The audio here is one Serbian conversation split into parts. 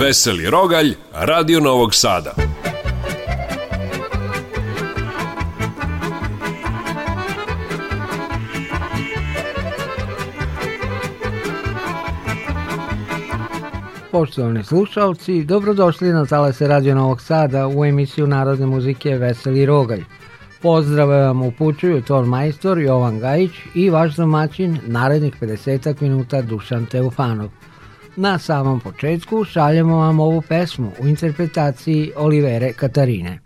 Veseli Rogalj, Radio Novog Sada. Poštovani slušalci, dobrodošli na Talase Radio Novog Sada u emisiju Narodne muzike Veseli Rogalj. Pozdrave vam upućuju Tor Majstor, Jovan Gajić i vaš domaćin, narednih 50 minuta Dušan Teufanov. Na samom početku šaljemo vam ovu pesmu u interpretaciji Olivere Katarine.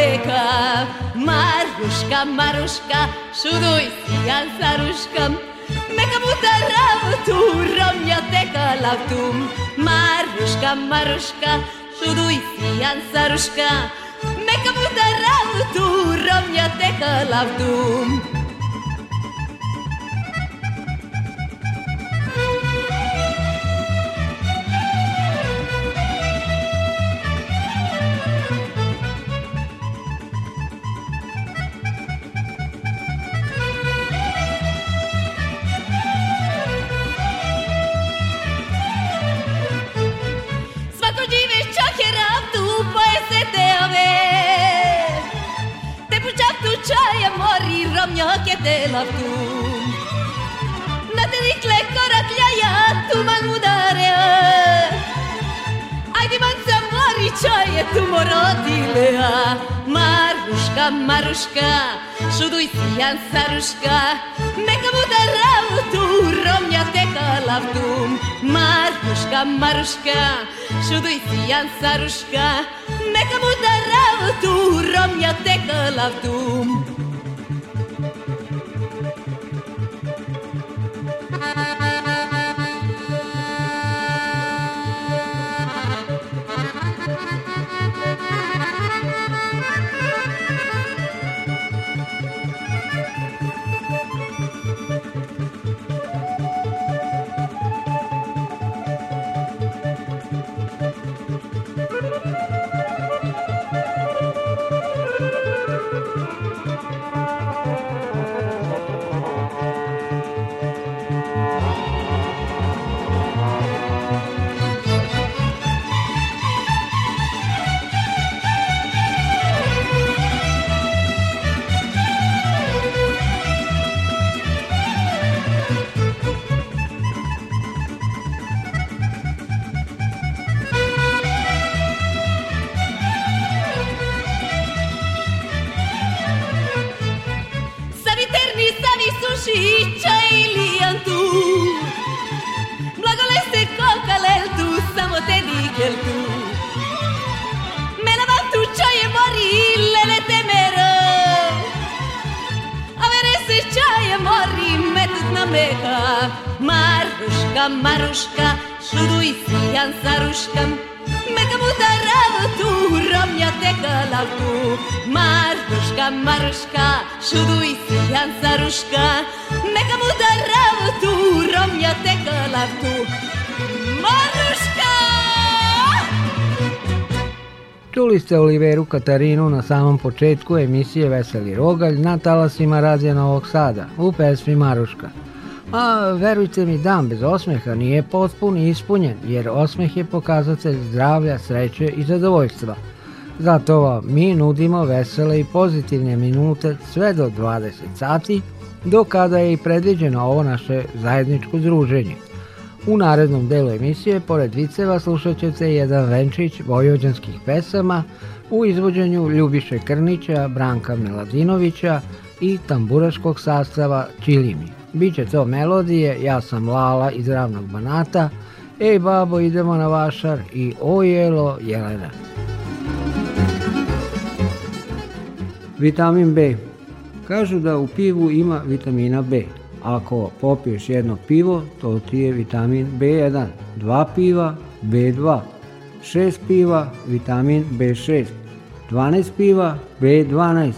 beka Maruska, maruska, sudu izian zaruska Meka mutarra utu, romio teka lautum Maruska, maruska, sudu izian zaruska Meka mutarra teka lautum barira mia la tu Na te dicle coragliaia tu man mudare Ajde man se mori čaje tu morodilea Maruška, Maruška, šuduj sijan saruška Neka bude rautu romnja teka lavdum Maruška, Maruška, šuduj sijan saruška Neka bude rautu romnja teka lavdum ste Oliveru Katarinu na samom početku emisije Veseli Rogalj na talasima Radija Novog Sada u pesmi Maruška. A verujte mi, dan bez osmeha nije potpun i ispunjen, jer osmeh je pokazatelj zdravlja, sreće i zadovoljstva. Zato vam mi nudimo vesele i pozitivne minute sve do 20 sati, do kada je i predviđeno ovo naše zajedničko druženje – U narednom delu emisije, pored viceva, slušat ćete jedan venčić vojvođanskih pesama u izvođenju Ljubiše Krnića, Branka Meladinovića i tamburaškog sastava Čilimi. Biće to melodije Ja sam Lala iz Ravnog Banata, Ej babo idemo na vašar i ojelo Jelena. Vitamin B. Kažu da u pivu ima vitamina B. Ako popiješ jedno pivo, to ti je vitamin B1, dva piva B2, Šest piva vitamin B6, 12 piva B12.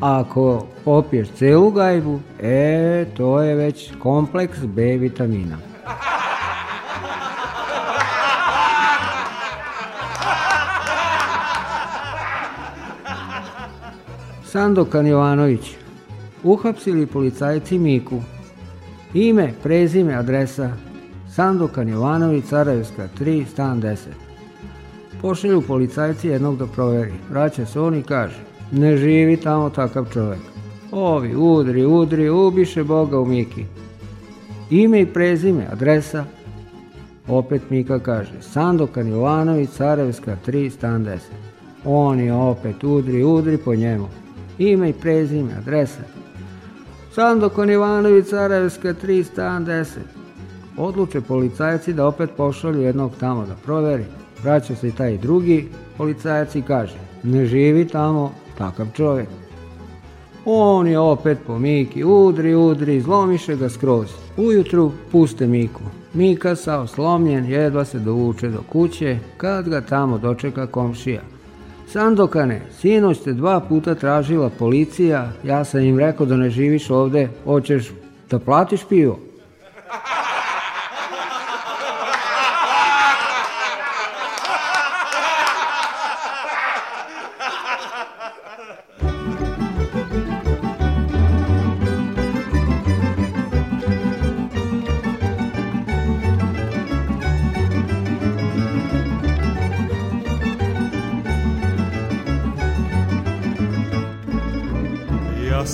Ako popiješ celu gajbu, e, to je već kompleks B vitamina. Sandokan Jovanović Uhapsili policajci Miku, Ime, prezime, adresa Sandukan Jovanović, Sarajevska 3, stan 10. Pošalju policajci jednog da proveri. Vraća se on i kaže Ne živi tamo takav čovek. Ovi, udri, udri, ubiše Boga u Miki. Ime i prezime, adresa. Opet Mika kaže Sandukan Jovanović, Sarajevska 3, stan 10. Oni opet udri, udri po njemu. Ime i prezime, adresa. Sandokan Ivanović, Sarajevska 3, stan 10. Odluče policajci da opet pošalju jednog tamo da proveri. Vraća se i taj drugi, policajac i kaže, ne živi tamo takav čovek. On je opet po Miki, udri, udri, zlomiše ga skroz. Ujutru puste Miku. Mika sa slomljen jedva se dovuče do kuće kad ga tamo dočeka komšija. Sandokane, sinoć te dva puta tražila policija, ja sam im rekao da ne živiš ovde, hoćeš da platiš pivo.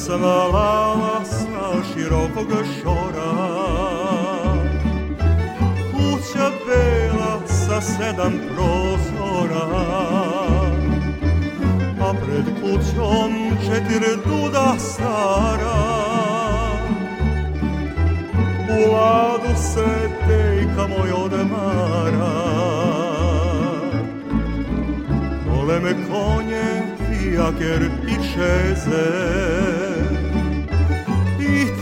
Svala sa širokog šora Kuća bela sa sedam prozora A pred kućom četiri duda stara U ladu se tejka moj odmara Goleme konje, fijaker i čeze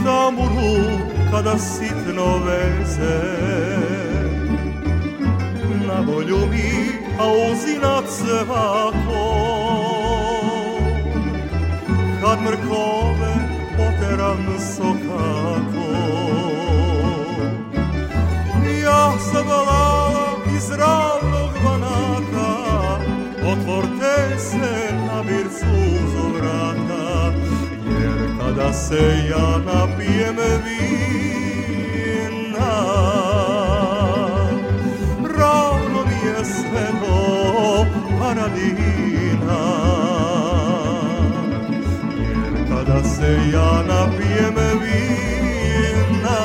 zamuru kada sitno veze Na volju mi, a uzina cvako Kad mrkove poteram sokako Ja se valala iz ravnog banata otvorte se na bircu zovrata pa da se ja napijem vina. Ravno mi je selo paradina, jer kada se ja napijem vina,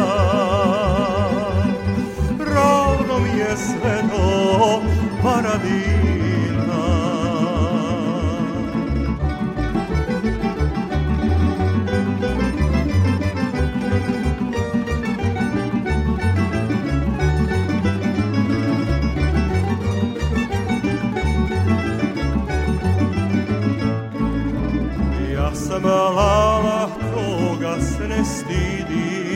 ravno mi je selo paradina. mala koga se ne stidi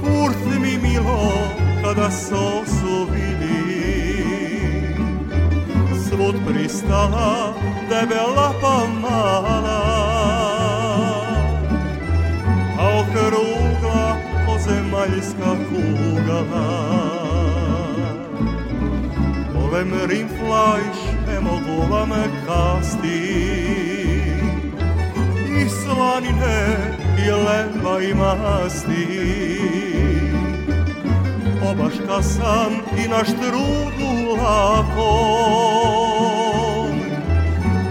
Furt mi milo kada sosu vidi Svud pristala debela pa mala A okrugla ozemaljska kugala Golem rimflajš ne mogu vam kasti slanine i leba i masti Obaška pa sam i naš trudu lakom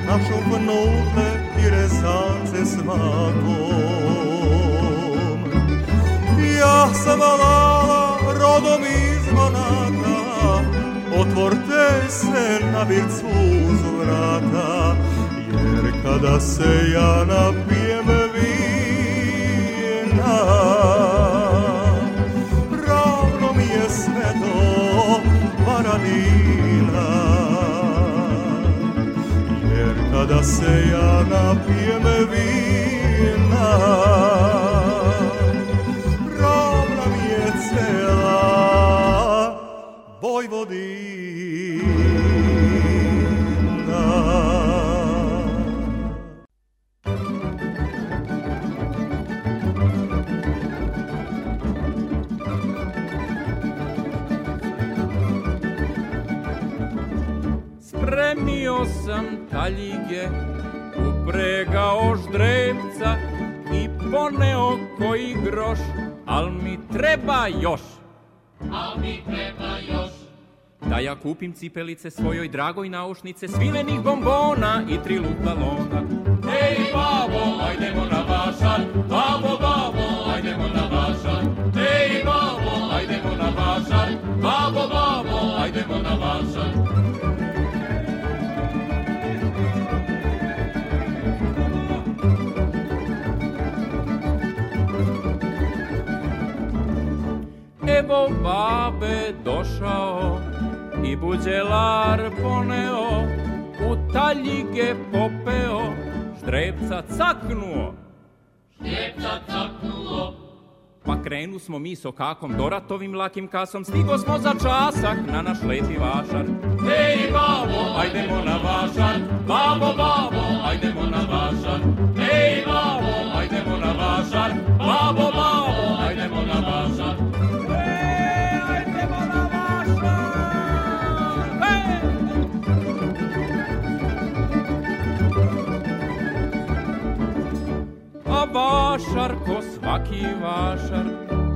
Našu vnute i rezance svakom Ja sam valala rodom iz Monaka Otvorte se na uz vrata Jer kada se ja napijem Jer kada se ja napijem vina ravna mi je cela Vojvodina daljige upregao ždremca i poneo koji groš, al mi treba još. Al mi treba još. Da ja kupim cipelice svojoj dragoj naušnice svilenih bombona i tri lutalona. Ej, babo, ajdemo na vašar, babo, babo. Kobe došao i buđelar poneo, u taljige popeo, štrepca caknuo. Štrepca caknuo. Pa krenu smo mi sokakom, doratovim lakim kasom, stigo smo za časak na naš leti vašar. Ej, babo, ajdemo na vašar, babo, babo, ajdemo na vašar. svaki vašar,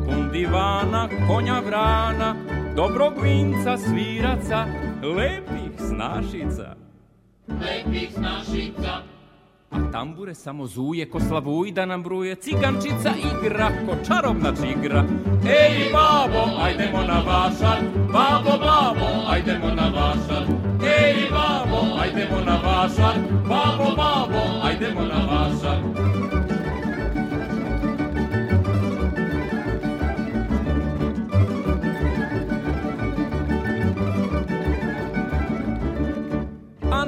pun divana, konja vrana, dobrog vinca, sviraca, lepih snašica. Lepih snašica. A tambure samo zuje, ko slavuj da nam bruje, cigančica igra, ko čarobna čigra. Ej, babo, ajdemo na vašar, babo, babo, ajdemo na vašar. Ej, babo, ajdemo na vašar, babo, babo, ajdemo na vašar.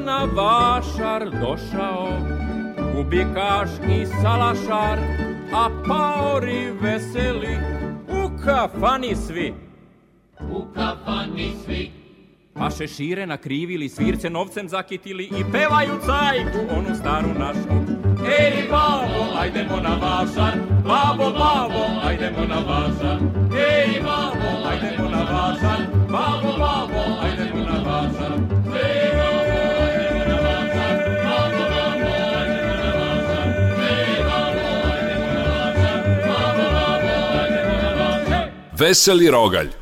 na vašar došao, i salašar, a paori veseli, u kafani svi. U kafani svi. Pa šešire nakrivili, svirce novcem zakitili i pevaju cajku, onu staru našu. Ej, babo, ajdemo na vašar, babo, babo, ajdemo na vašar. Ej, babo, ajdemo na vašar, babo, babo, ajdemo na vašar. Veseli rogalj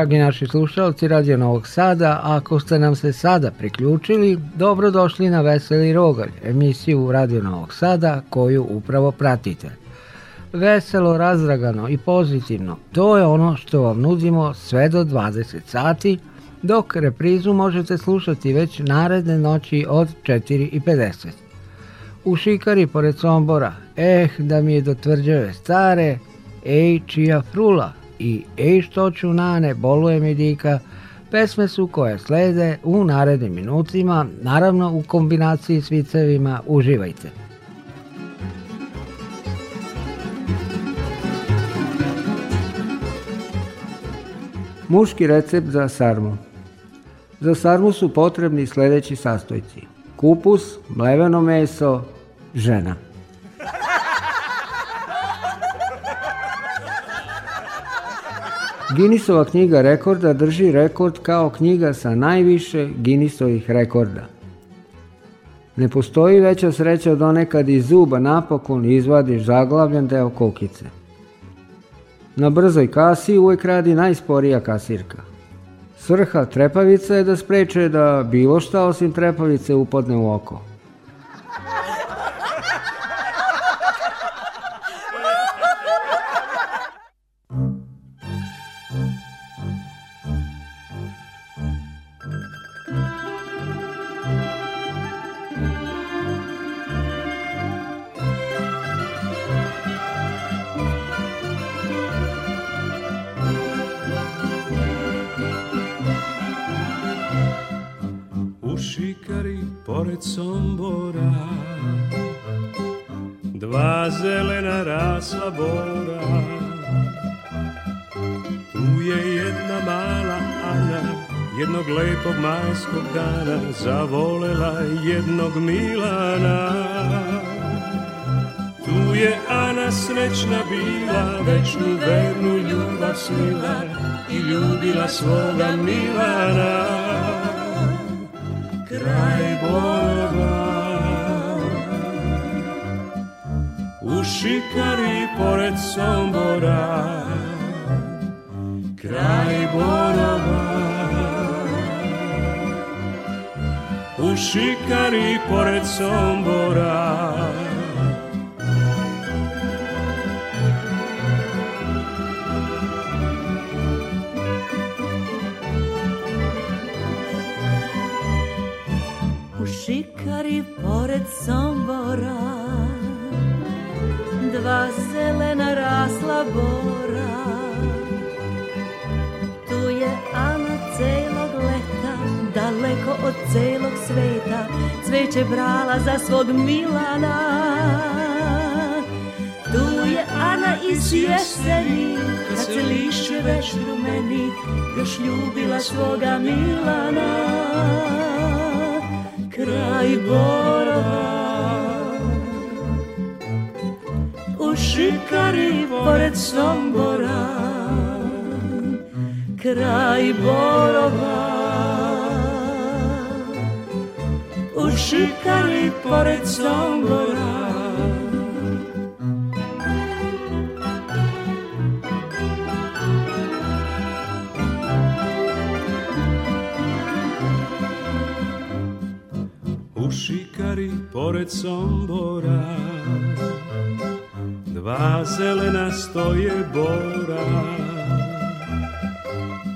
dragi naši slušalci Radio Novog Sada, ako ste nam se sada priključili, dobrodošli na Veseli Rogalj, emisiju Radio Novog Sada koju upravo pratite. Veselo, razdragano i pozitivno, to je ono što vam nudimo sve do 20 sati, dok reprizu možete slušati već naredne noći od 4.50. U šikari pored Sombora, eh da mi je do tvrđave stare, ej čija frula, i Ej što ću nane, boluje mi dika, pesme su koje slede u narednim minutima, naravno u kombinaciji s vicevima, uživajte. Muški recept za sarmu. Za sarmu su potrebni sledeći sastojci. Kupus, mleveno meso, žena. Guinnessova knjiga rekorda drži rekord kao knjiga sa najviše Guinnessovih rekorda. Ne postoji veća sreća od one kad iz zuba napokon izvadiš zaglavljen deo kokice. Na brzoj kasi uvek radi najsporija kasirka. Svrha trepavica je da spreče da bilo šta osim trepavice upadne u oko. pored Sombora Dva zelena rasla bora Tu je jedna mala Ana Jednog lepog majskog dana Zavolela jednog Milana Tu je Ana srećna bila Večnu vernu ljubav snila I ljubila svoga Milana kraj Boga U šikari pored Sombora Kraj Borova U šikari pored Sombora pored Sombora Dva zelena rasla bora Tu je Ana celog leta Daleko od celog sveta Cveće brala za svog Milana Tu je Ana iz jeseni Kad se lišće već rumeni Još ljubila svoga Milana kraj borova U šikari pored Sombora Kraj borova U šikari pored Sombora jari pored Sombora Dva zelena stoje bora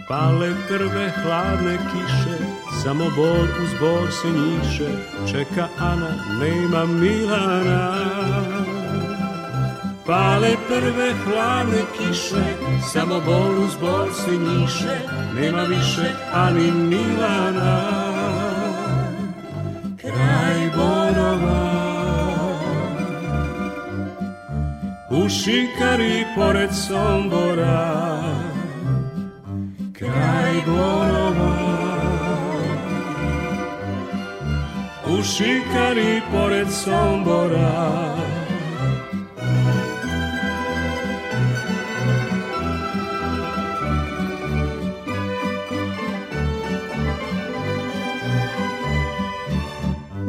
Pale krve hladne kiše Samo bol uz bor se niše Čeka Ana, nema Milana Pale prve hladne kiše Samo bol uz bor se niše Nema više ani Milana šikari pored Sombora kraj Borova u šikari pored Sombora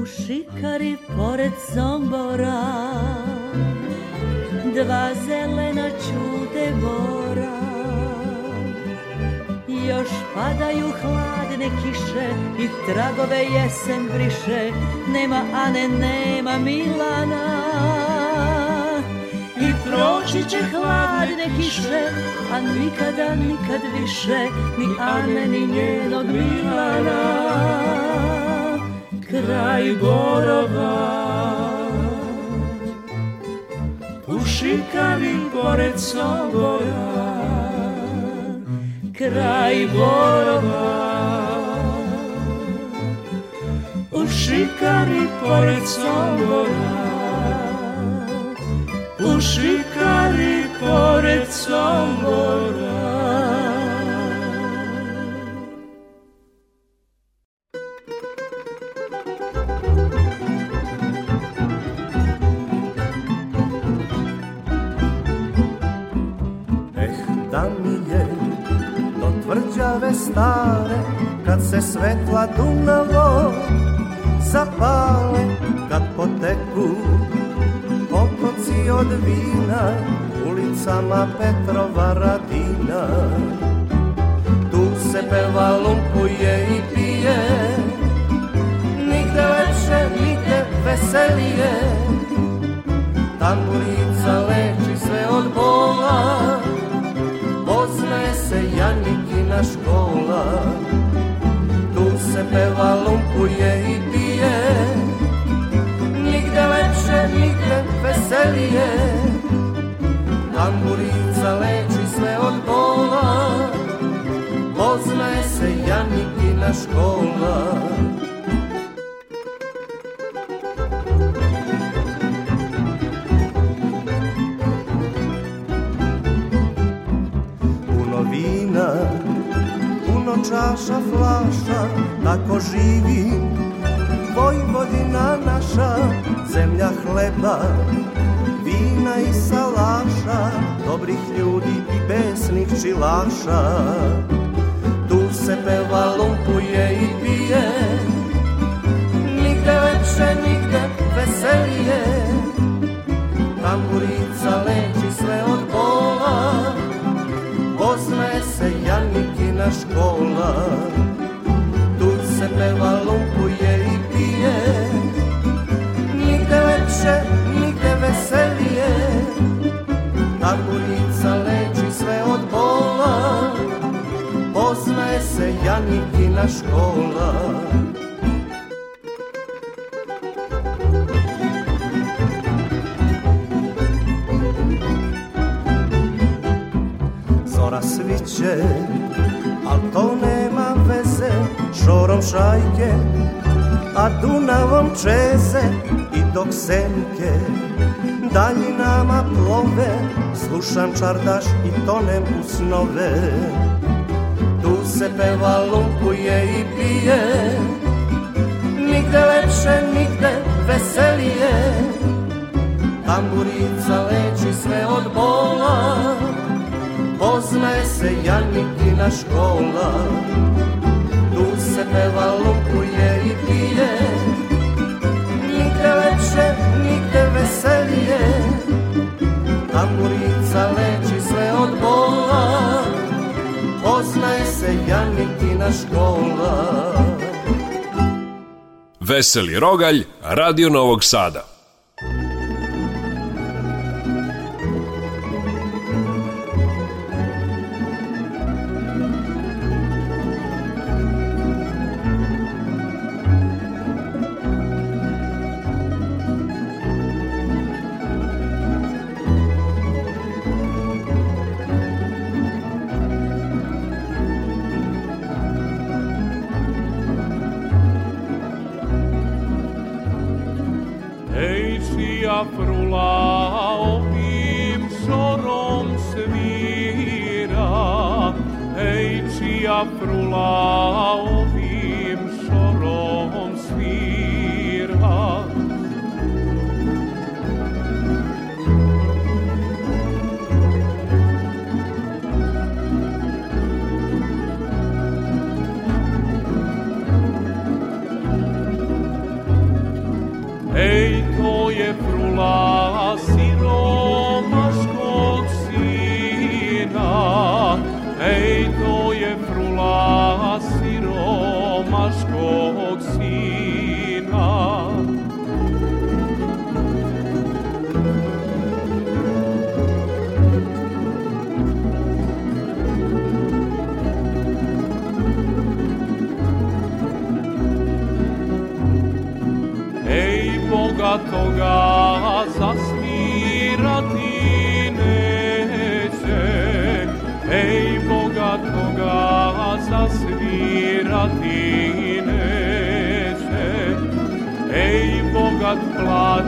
U šikari pored Sombora dva zelena čude mora Još padaju hladne kiše i tragove jesen briše Nema Ane, nema Milana I proći će hladne kiše, a nikada, nikad više Ni Ane, ni njenog Milana Kraj Borova šikarim pored Soboja, kraj Borova. U šikari pored Soboja, u šikari pored Soboja. svetla Dunavo zapale kad poteku Potoci od vina ulicama Petrova čeze i dok senke daljinama plove Slušam čardaš i tonem u snove Tu se peva, lumpuje i pije Nigde lepše, nigde veselije Tamburica leči sve od bola Poznaje se Janikina škola Tu se peva, lupuje i pije kurica leči sve od bola Poznaje se Janitina škola Veseli Rogalj, Radio Novog Sada afro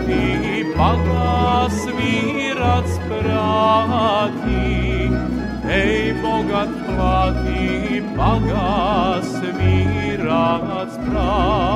i pa ga svirac prati. Ej, bogat plati, pa ga svirac prati.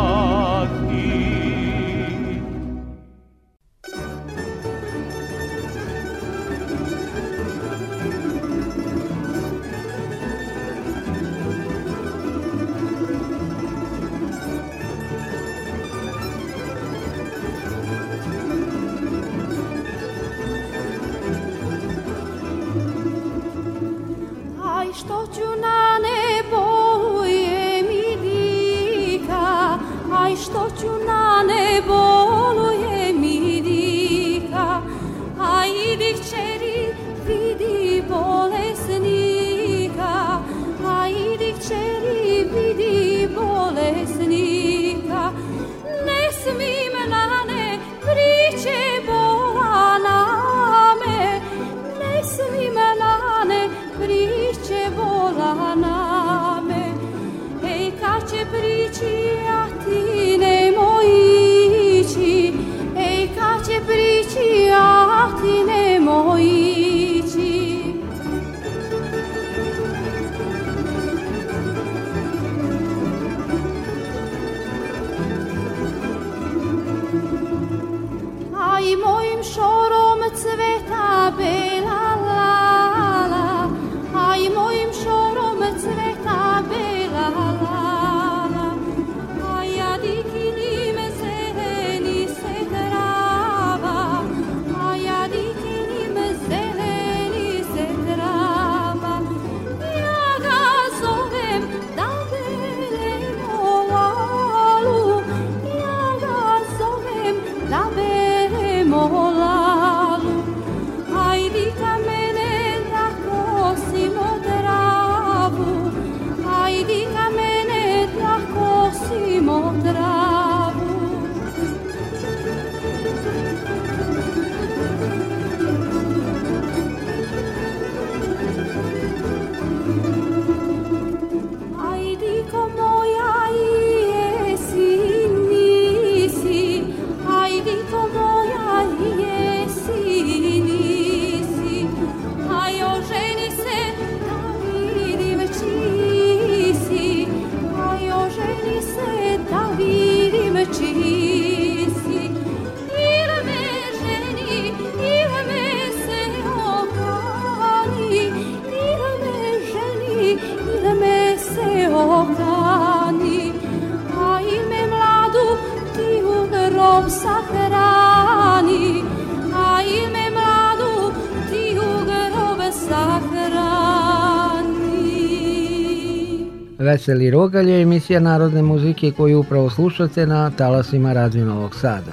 Što ću na nebo je mi dika, aj što ću na nebo Veseli Rogalje, emisija narodne muzike koju upravo slušate na talasima Radio Novog Sada.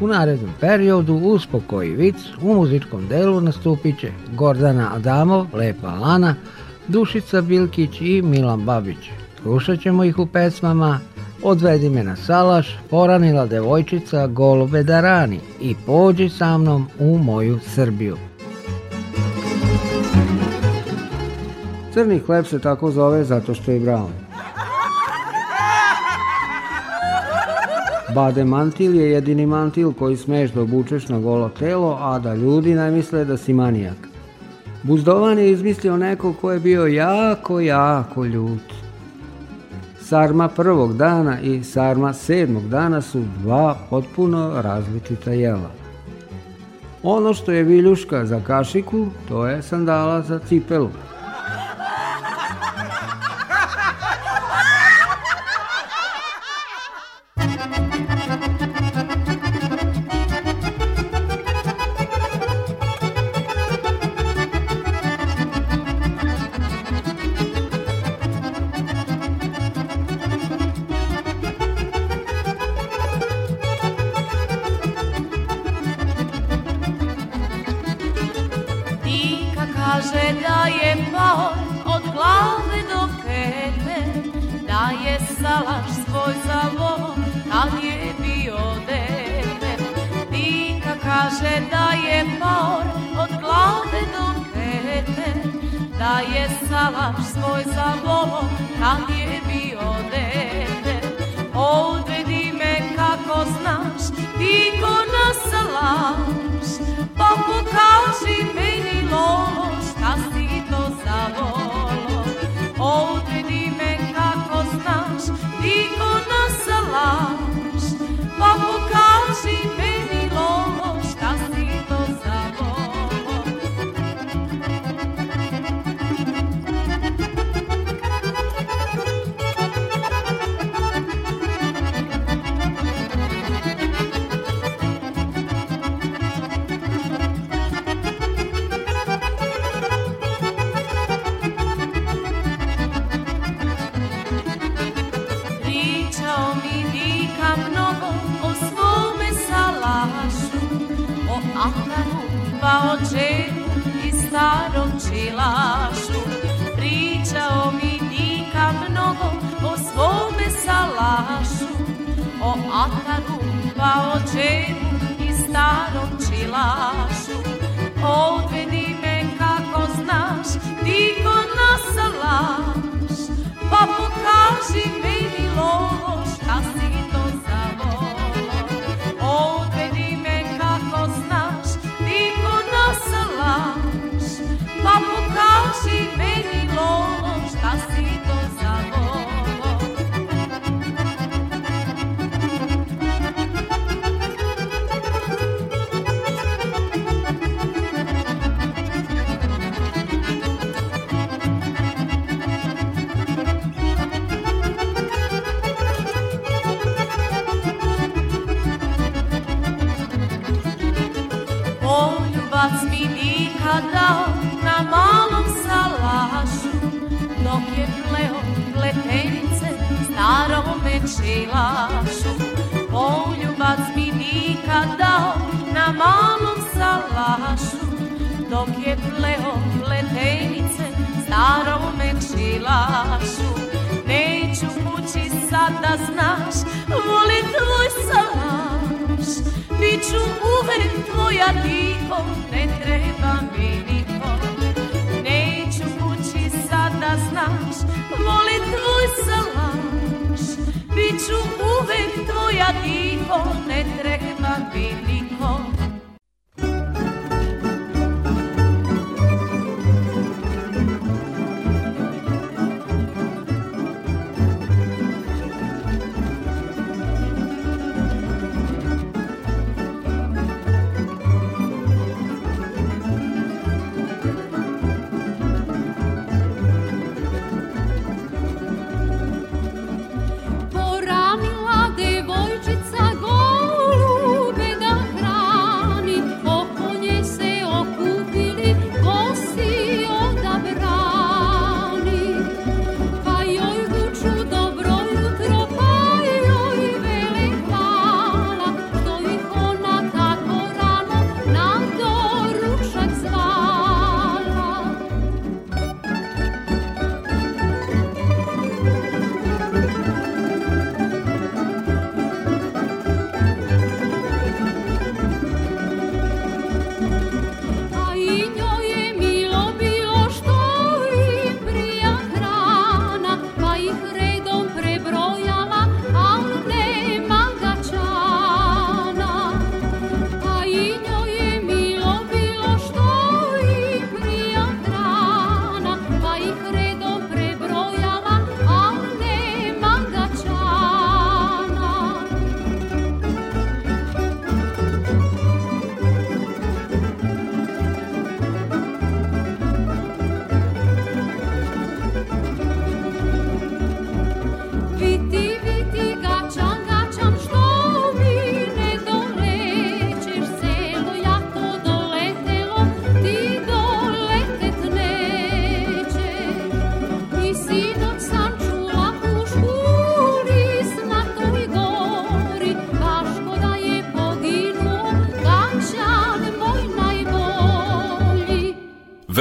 U narednom periodu uz pokoji vic u muzičkom delu nastupit će Gordana Adamov, Lepa Lana, Dušica Bilkić i Milan Babić. Slušat ćemo ih u pesmama Odvedi me na salaš, Poranila devojčica, Golube darani i Pođi sa mnom u moju Srbiju. Crni hleb se tako zove zato što je brown. Bade mantil je jedini mantil koji smeš da obučeš na golo telo, a da ljudi ne misle da si manijak. Buzdovan je izmislio neko ko je bio jako, jako ljut. Sarma prvog dana i sarma sedmog dana su dva potpuno različita jela. Ono što je viljuška za kašiku, to je sandala za cipelu.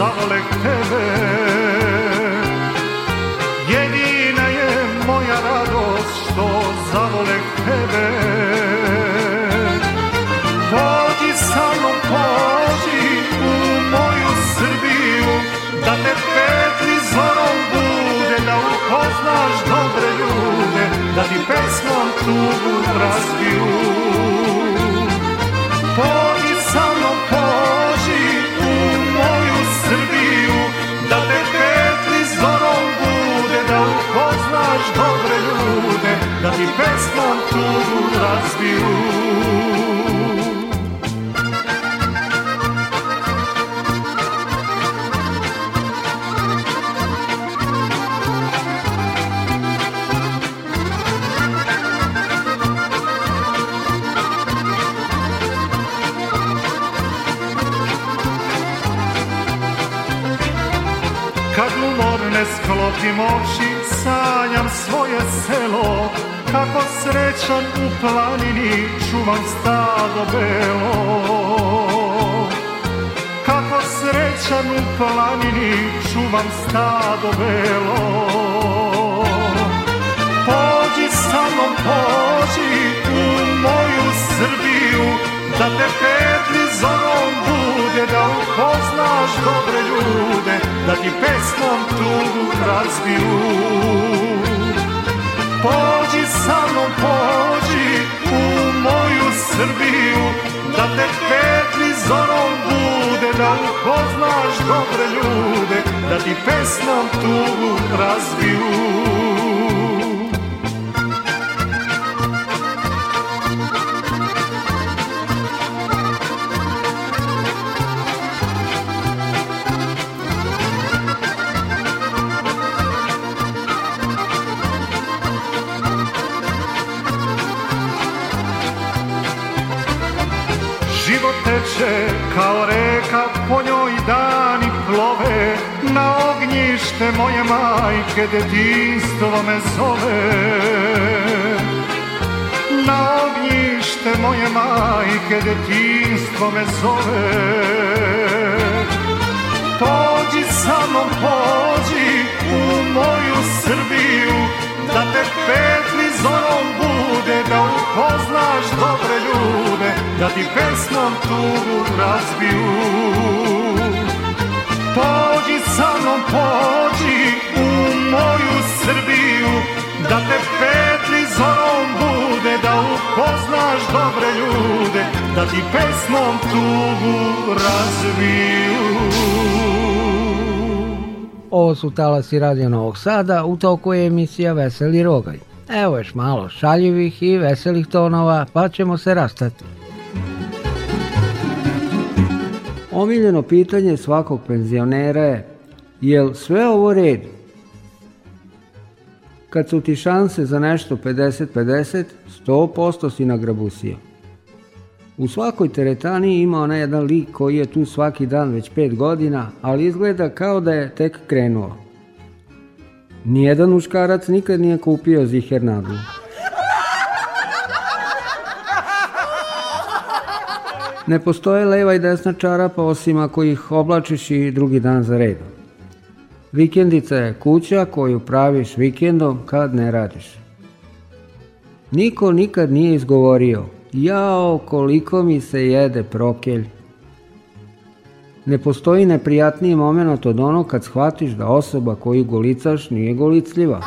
zavolek tebe Jedina je moja radost što zavolek tebe Pođi sa mnom, pođi u moju Srbiju Da te petli zorom bude, da upoznaš dobre ljude Da ti pesmom tugu razbiju pesmom tuđu razbiju Kad umorne sklopim oči, sanjam svoje selo kako srećan u planini čuvam stado belo kako srećan u planini čuvam stado belo pođi sa mnom pođi u moju Srbiju da te petli zorom bude da upoznaš dobre ljude da ti pesmom tugu razbiju Pođi samo pođi u moju Srbiju Da te petli zorom bude, da upoznaš dobre ljude Da ti pesmom tu razbiju plove na ognjište moje majke detinstvo me zove na ognjište moje majke detinstvo me zove pođi sa mnom pođi u moju Srbiju da te petli zorom bude da upoznaš dobre ljude da ti pesmom tugu razbiju Pođi sa mnom, pođi u moju Srbiju Da te petli zorom bude, da upoznaš dobre ljude Da ti pesmom tugu razviju Ovo su talasi Radio Novog Sada, u toku je emisija Veseli rogaj. Evo još malo šaljivih i veselih tonova, pa ćemo se rastati. Omiljeno pitanje svakog penzionera je, jel sve ovo red? Kad su ti šanse za nešto 50-50, 100% si na U svakoj teretani ima onaj jedan lik koji je tu svaki dan već 5 godina, ali izgleda kao da je tek krenuo. Nijedan muškarac nikad nije kupio zihernadu. Ne postoje leva i desna čarapa osim ako ih oblačiš i drugi dan za redom. Vikendica je kuća koju praviš vikendom kad ne radiš. Niko nikad nije izgovorio, jao koliko mi se jede prokelj. Ne postoji neprijatniji moment od onog kad shvatiš da osoba koju golicaš nije golicljiva.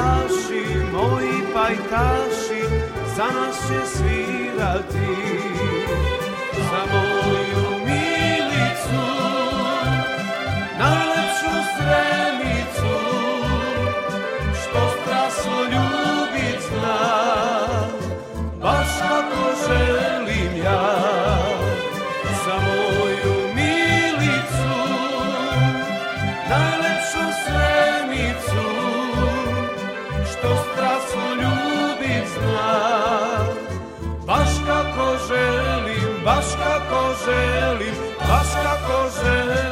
pajtaši, moji pajtaši, za nas će svirati. kako želiš, baš kako želiš.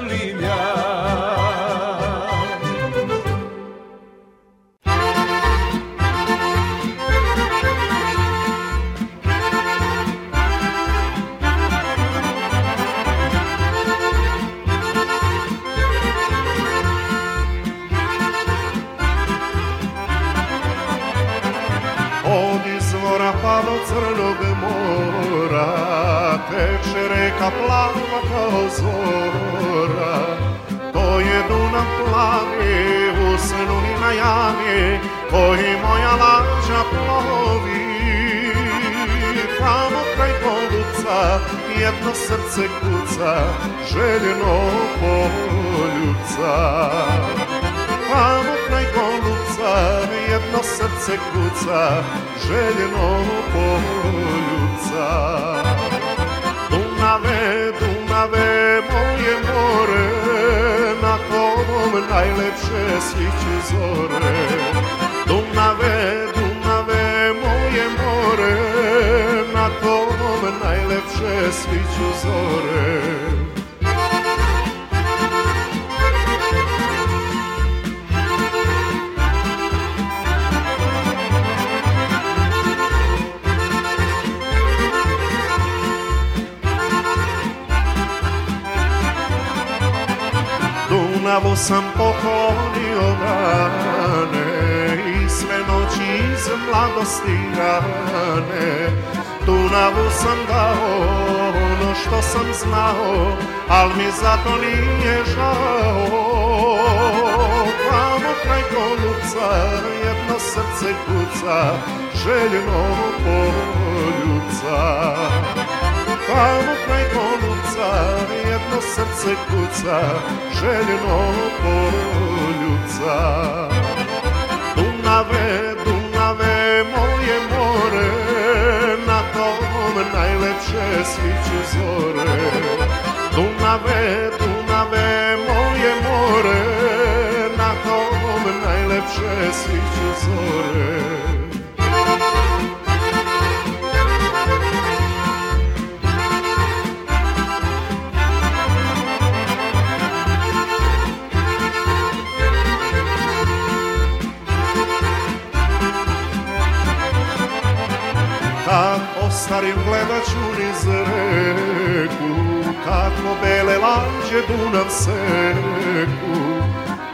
na jamie, oj moja laža plovi. Tamo kraj poluca jedno srce kuca, željeno poljuca. Tamo kraj poluca jedno srce kuca, željeno poljuca. Dunave, Dunave, Dunave, moje more, na konom najlepše sviće zore. Dunave, Dunave, moje more, na konom najlepše sviću zore. Dunavu sam poklonio dane I sve noći iz mladosti rane Dunavu sam dao ono što sam znao Al mi to nije žao Vamo kraj koluca jedno srce kuca Željno poljuca Tamo kraj goluca jedno srce kuca Željno poljuca Dunave, Dunave, moje more Na tom najlepše sviću zore Dunave, Dunave, moje more Na tom najlepše sviću zore seku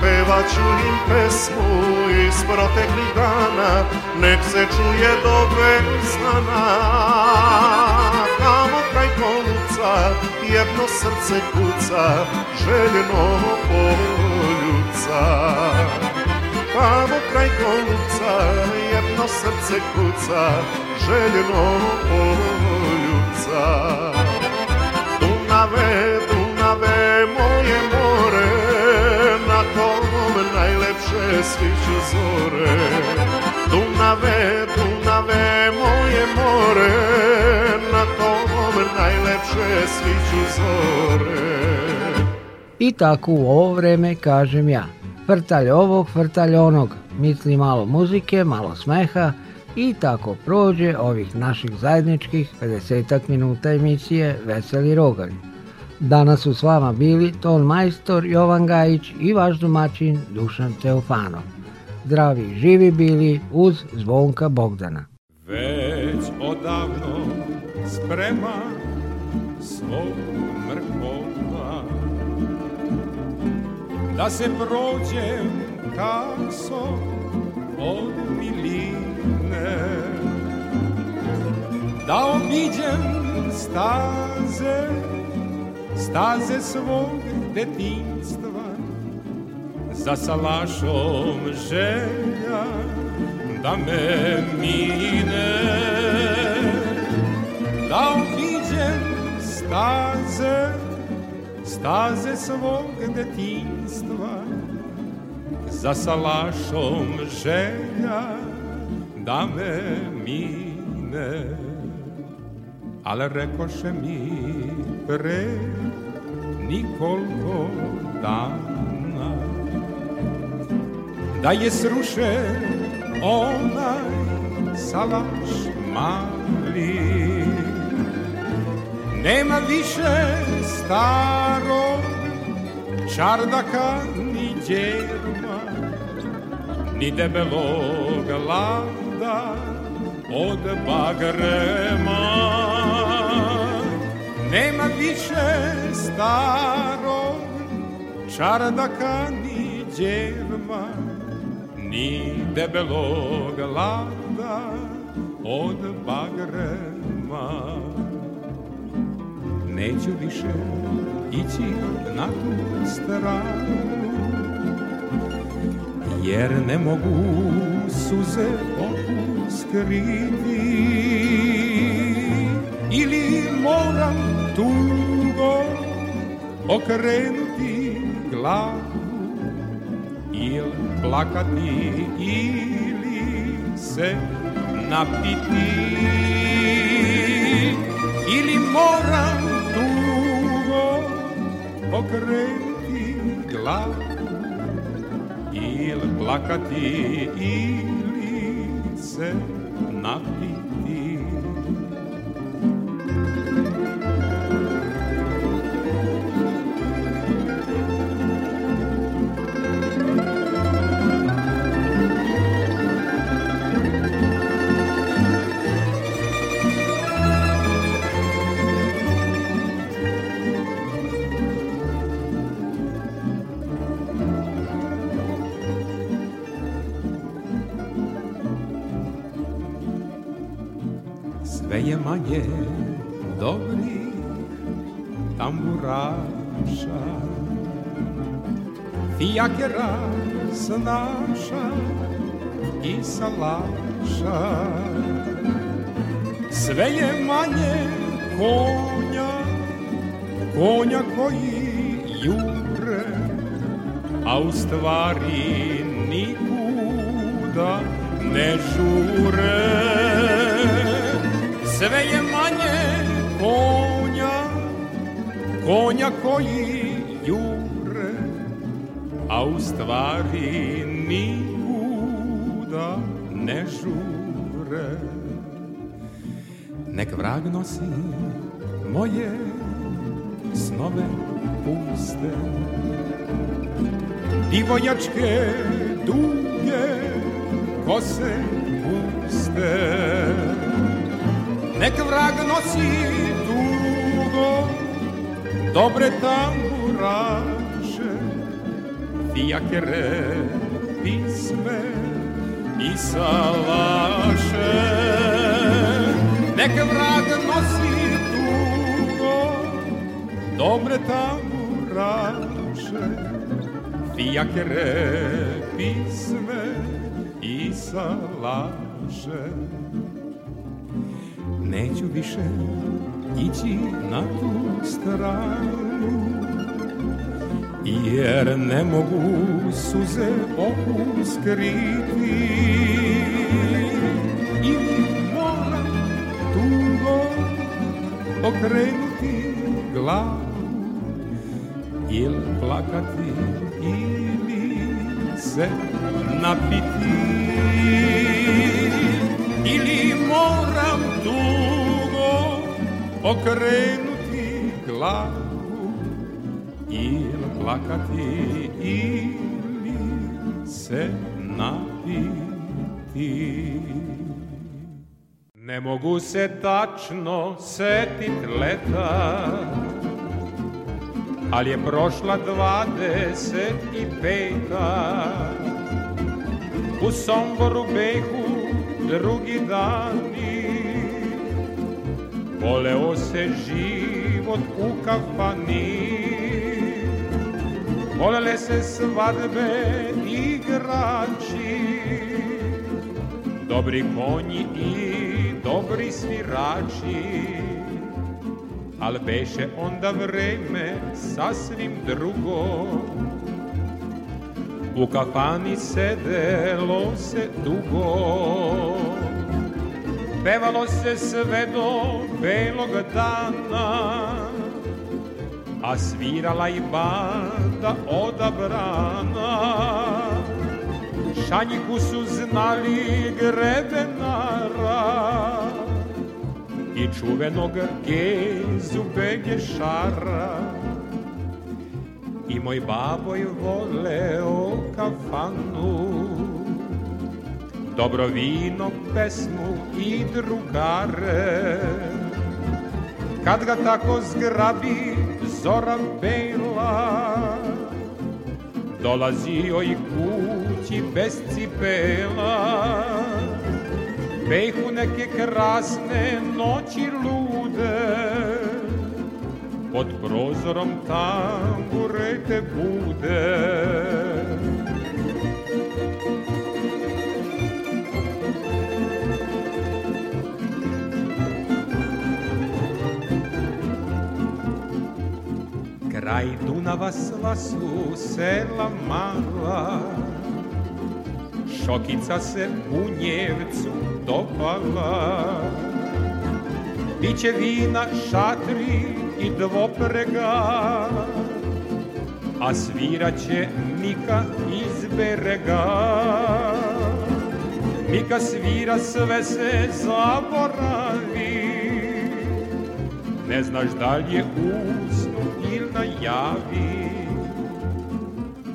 Pevat ću im pesmu iz proteklih dana Nek se čuje dobre sana Tamo kraj koluca jedno srce kuca Željeno poljuca Tamo kraj koluca jedno srce kuca Željeno poljuca Dunave plave moje more Na tom najlepše sviću zore Dunave, Dunave moje more Na tom najlepše sviću zore I tako u ovo vreme kažem ja Vrtalj ovog, vrtalj onog Misli malo muzike, malo smeha i tako prođe ovih naših zajedničkih 50 minuta emisije Veseli rogalj. Danas su s vama bili ton majstor Jovan Gajić i vaš domaćin Dušan Teofanov. Zdravi živi bili uz zvonka Bogdana. Već odavno sprema svog mrkova Da se prođem kaso od miline Da obiđem staze staze svog detinstva za salašom želja da me mine da obiđem staze staze svog detinstva za salašom želja da me mine ali rekoše mi pre nikoliko dana Da je sruše onaj salaš mali Nema više staro čardaka ni djerma Ni debelog lada od bagrema Nema više starog čardaka ni djerma, ni debelog lada od bagrema. Neću više ići na tu stranu, jer ne mogu suze oku skriti. Ili moram tugo okrenuti glavu ili plakati ili se napiti ili moram dugo okrenuti glavu ili plakati ili se napiti Як і раз наша і салаша Свеє manje konja, konja koji jure, a u stvari nikuda ne žure. Sve je manje konja, konja koji jure, a u stvari nikuda ne žure. Nek vrag nosi moje snove puste i vojačke duge kose puste. Nek vrag nosi dugo dobre tambura kere pisme pisalaše Nek vrag nosi dugo dobre tamburaše kere pisme pisalaše Neću više ići na tu stranu jer ne mogu suze okus kriti ili moram tugo okrenuti glavu ili plakati ili se napiti ili moram tugo okrenuti glavu ili plakati ili se napiti. Ne mogu se tačno setit leta, ali je prošla dvadeset i peta. U Somboru behu drugi dani, voleo se život u kafani. Volele se svadbe igrači Dobri konji i dobri svirači Al beše onda vreme sasvim drugo U kafani sedelo se dugo Pevalo se sve do belog dana a svirala i banda odabrana Šanjiku su znali grebenara i čuvenog gezu begešara i moj baboj voleo kafanu dobro vino, pesmu i drugare kad ga tako zgrabi Zoran bela Dolazio i kući bez cipela Behu neke krasne noći lude Pod prozorom tambure te bude Kraj Dunava sva su sela mala, Šokica se punjevcu dopala. Biće vina, šatri i dvoprega, A sviraće Mika iz berega. Mika svira, sve se zaboravi, Ne znaš dalje li uz silna javi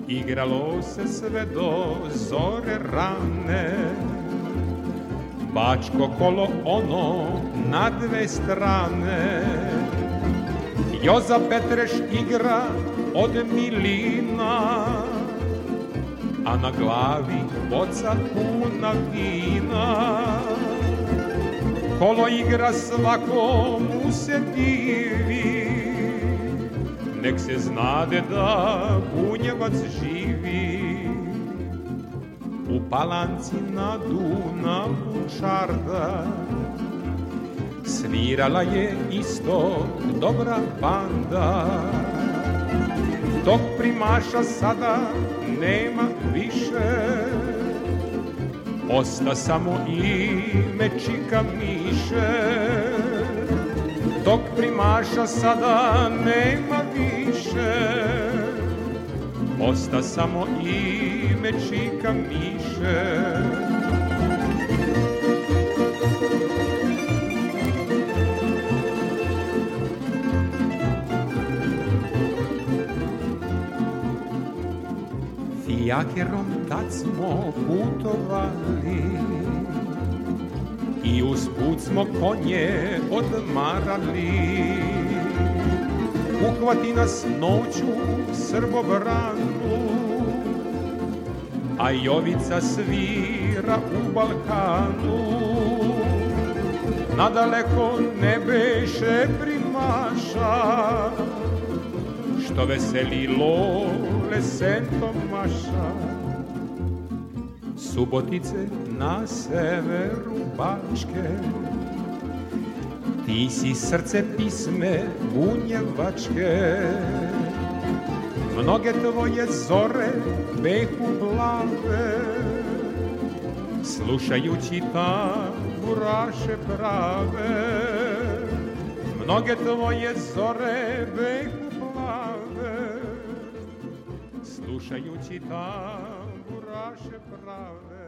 Igralo se sve do zore rane Bačko kolo ono na dve strane Joza Petreš igra od milina A na glavi boca puna vina Kolo igra svakom se divi nek se znade da Bunjevac živi u palanci na Dunavu čarda svirala je isto dobra banda dok primaša sada nema više osta samo ime Čika Miše dok primaša sada nema više Osta samo ime čika Miše Fijakerom tad smo putovali i uz put smo konje odmarali. Uhvati nas noću srbobranu, a jovica svira u Balkanu. Nadaleko ne beše primaša, što veselilo lesentom maša. Subotice na severu Bačke Ti si srce pisme bunjevačke Mnoge tvoje zore behu plave Slušajući ta buraše prave Mnoge tvoje zore behu plave Slušajući ta buraše prave